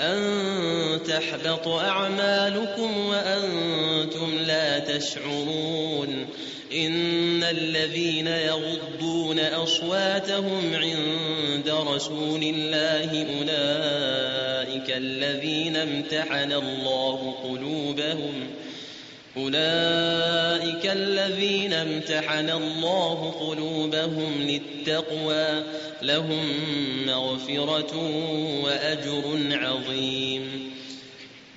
أن تحبط أعمالكم وأنتم لا تشعرون إن الذين يغضون أصواتهم عند رسول الله أولئك الذين امتحن الله قلوبهم ۖ أولئك الذين امتحن الله قلوبهم للتقوى لهم مغفرة وأجر عظيم.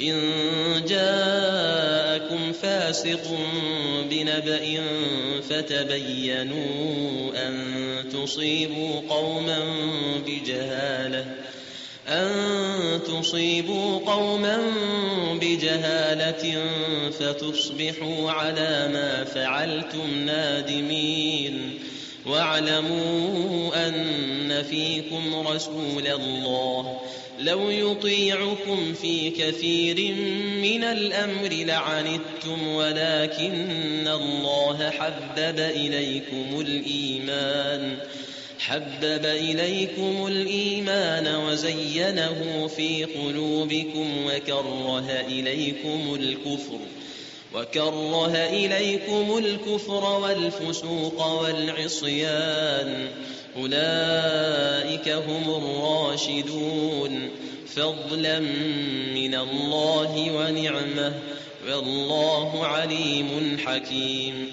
إن جاءكم فاسق بنبأ فتبينوا أن تصيبوا قوما بجهالة أن تصيبوا قوما بجهالة فتصبحوا على ما فعلتم نادمين. واعلموا أن فيكم رسول الله. لو يطيعكم في كثير من الأمر لعنتم ولكن الله حبب إليكم الإيمان. حبب إليكم الإيمان وزينه في قلوبكم وكره إليكم الكفر. وكره إليكم الكفر والفسوق والعصيان. أولئك هم الراشدون. فضلا من الله ونعمة. والله عليم حكيم.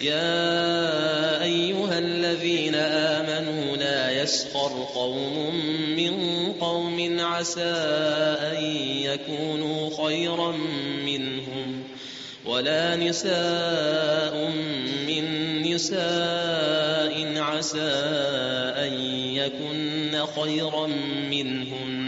يا أيها الذين آمنوا لا يسخر قوم من قوم عسى أن يكونوا خيرا منهم ولا نساء من نساء عسى أن يكن خيرا منهن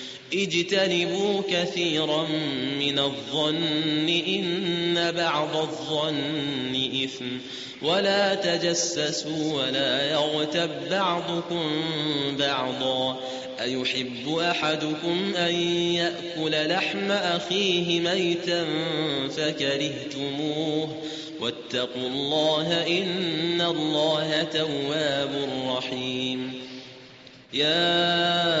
اجتنبوا كثيرا من الظن إن بعض الظن إثم ولا تجسسوا ولا يغتب بعضكم بعضا أيحب أحدكم أن يأكل لحم أخيه ميتا فكرهتموه واتقوا الله إن الله تواب رحيم يا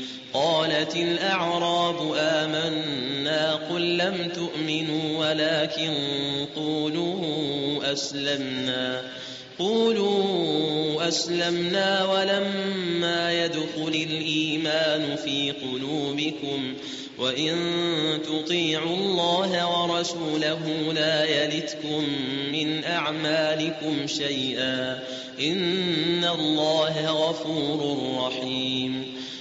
قالت الأعراب آمنا قل لم تؤمنوا ولكن قولوا أسلمنا. قولوا أسلمنا ولما يدخل الإيمان في قلوبكم وإن تطيعوا الله ورسوله لا يلتكم من أعمالكم شيئا. إن الله غفور رحيم.